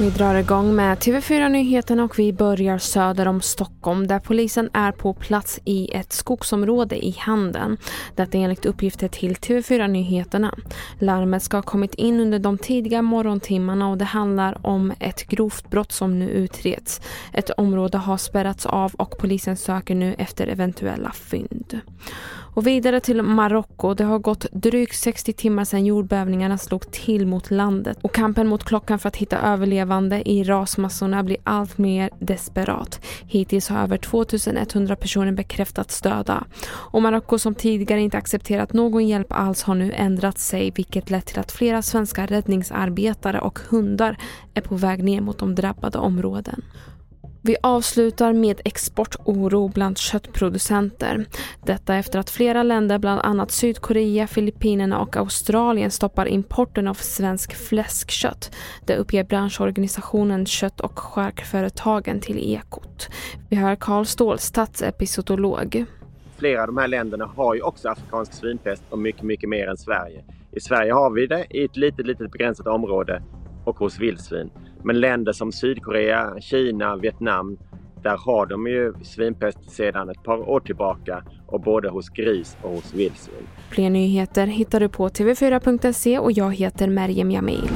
Vi drar igång med TV4-nyheterna och vi börjar söder om Stockholm där polisen är på plats i ett skogsområde i Handen. Detta enligt uppgifter till TV4-nyheterna. Larmet ska ha kommit in under de tidiga morgontimmarna och det handlar om ett grovt brott som nu utreds. Ett område har spärrats av och polisen söker nu efter eventuella fynd. Och vidare till Marocko. Det har gått drygt 60 timmar sedan jordbävningarna slog till mot landet och kampen mot klockan för att hitta överlevande i rasmassorna blir allt mer desperat. Hittills har över 2100 personer bekräftats döda. Och Marocko som tidigare inte accepterat någon hjälp alls har nu ändrat sig vilket lett till att flera svenska räddningsarbetare och hundar är på väg ner mot de drabbade områden. Vi avslutar med exportoro bland köttproducenter. Detta efter att flera länder, bland annat Sydkorea, Filippinerna och Australien stoppar importen av svensk fläskkött. Det uppger branschorganisationen Kött och charkföretagen till Ekot. Vi hör Karl Ståhl, statsepizootolog. Flera av de här länderna har ju också afrikansk svinpest och mycket, mycket mer än Sverige. I Sverige har vi det i ett litet, litet begränsat område och hos vildsvin. Men länder som Sydkorea, Kina, Vietnam, där har de ju svinpest sedan ett par år tillbaka och både hos gris och hos vildsvin. Fler nyheter hittar du på tv4.se och jag heter Merjem Jamil.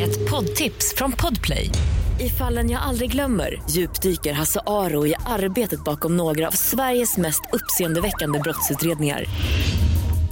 Ett poddtips från Podplay. I fallen jag aldrig glömmer djupdyker Hasse Aro i arbetet bakom några av Sveriges mest uppseendeväckande brottsutredningar